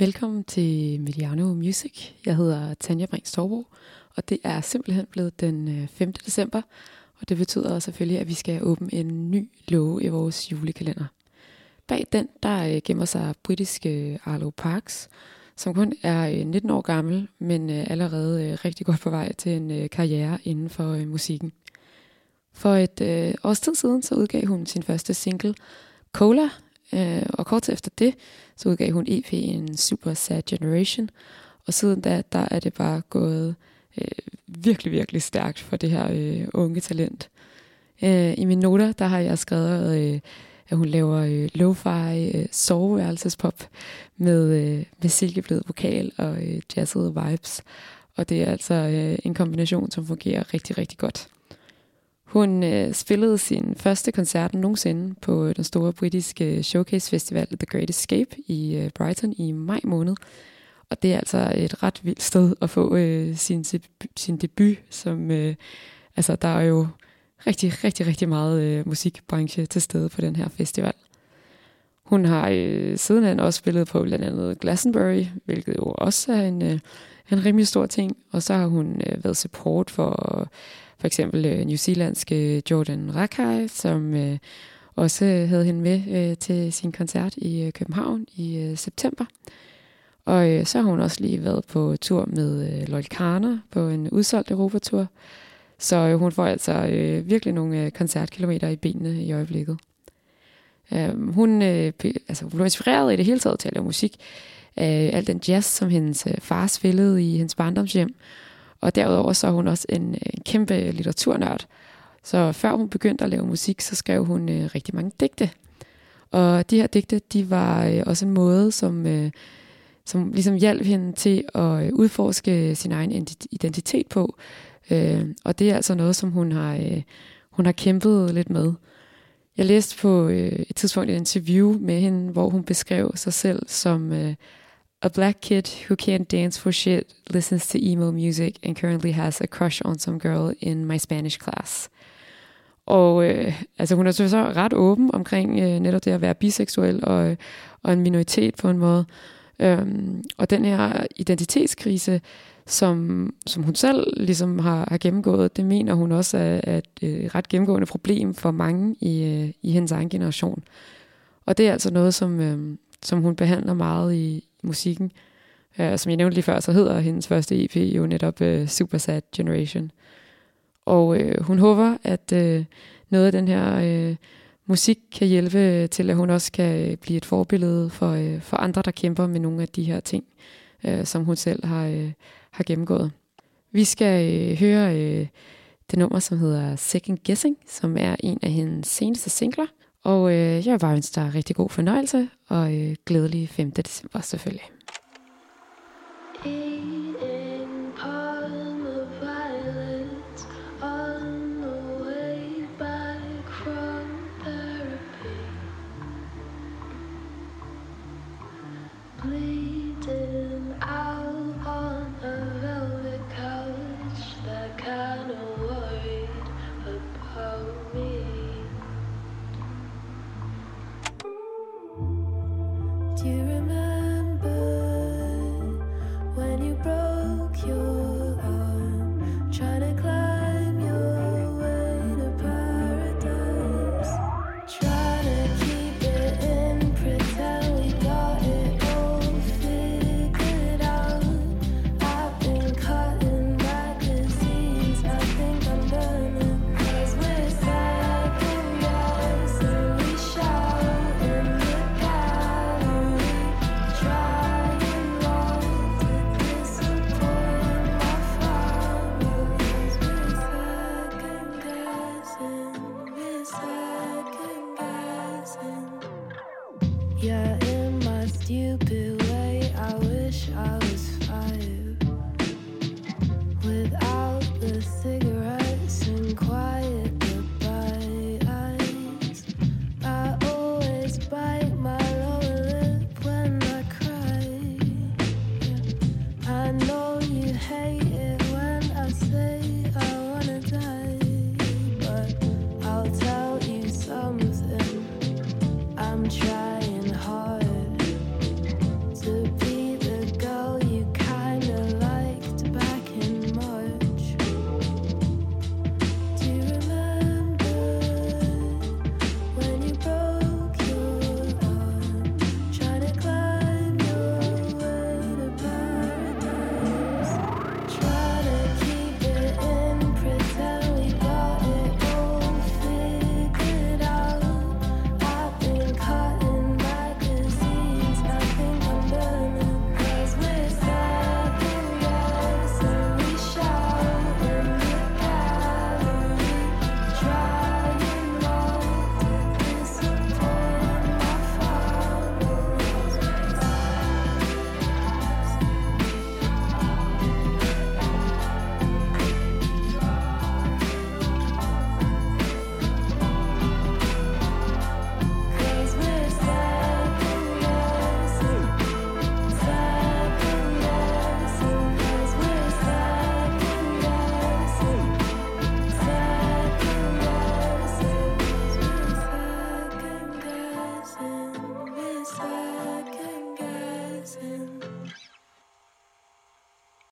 Velkommen til Mediano Music. Jeg hedder Tanja Brink Torbo, og det er simpelthen blevet den øh, 5. December, og det betyder selvfølgelig, at vi skal åbne en ny låge i vores julekalender. Bag den, der øh, gemmer sig britiske øh, Arlo Parks, som kun er 19 år gammel, men allerede rigtig godt på vej til en karriere inden for musikken. For et øh, års tid siden, så udgav hun sin første single, Cola, Øh, og kort efter det, så udgav hun EP'en Super Sad Generation. Og siden da, der er det bare gået øh, virkelig, virkelig stærkt for det her øh, unge talent. Øh, I mine noter, der har jeg skrevet, øh, at hun laver øh, lo-fi øh, soveværelsespop med, øh, med silkeblød vokal og øh, jazzede vibes. Og det er altså øh, en kombination, som fungerer rigtig, rigtig godt. Hun øh, spillede sin første koncert nogensinde på øh, den store britiske øh, showcase festival The Great Escape i øh, Brighton i maj måned. Og det er altså et ret vildt sted at få øh, sin, sin debut, som øh, altså der er jo rigtig, rigtig, rigtig meget øh, musikbranche til stede på den her festival. Hun har øh, sidenhen også spillet på blandt andet Glastonbury, hvilket jo også er en, øh, en rimelig stor ting. Og så har hun øh, været support for for eksempel øh, New Zealandske øh, Jordan Rakai, som øh, også havde hende med øh, til sin koncert i øh, København i øh, september. Og øh, så har hun også lige været på tur med øh, Lloyd Karner på en udsolgt Europatur. Så øh, hun får altså øh, virkelig nogle øh, koncertkilometer i benene i øjeblikket. Øh, hun, øh, altså, hun blev inspireret i det hele taget til at lave musik af al den jazz, som hendes øh, far spillede i hendes barndomshjem. Og derudover så er hun også en, øh, en kæmpe litteraturnørd. Så før hun begyndte at lave musik, så skrev hun øh, rigtig mange digte. Og de her digte, de var øh, også en måde, som, øh, som ligesom hjalp hende til at øh, udforske sin egen identitet på. Øh, og det er altså noget, som hun har, øh, hun har kæmpet lidt med. Jeg læste på øh, et tidspunkt et interview med hende, hvor hun beskrev sig selv som øh, A black kid who can't dance for shit listens to emo music and currently has a crush on some girl in my Spanish class. Og øh, altså hun er så ret åben omkring øh, netop det at være biseksuel og, og en minoritet på en måde. Øhm, og den her identitetskrise, som, som hun selv ligesom har, har gennemgået, det mener hun også er, er et øh, ret gennemgående problem for mange i, øh, i hendes egen generation. Og det er altså noget, som, øh, som hun behandler meget i, musikken. Uh, som jeg nævnte lige før, så hedder hendes første EP jo netop øh, uh, Super Sad Generation. Og uh, hun håber, at uh, noget af den her uh, musik kan hjælpe til, at hun også kan blive et forbillede for, uh, for andre, der kæmper med nogle af de her ting, uh, som hun selv har, uh, har gennemgået. Vi skal uh, høre uh, det nummer, som hedder Second Guessing, som er en af hendes seneste singler. Og øh, jeg vil bare ønske dig rigtig god fornøjelse, og øh, glædelig 5. december selvfølgelig. bleeding in my stupid away. I wish I was five.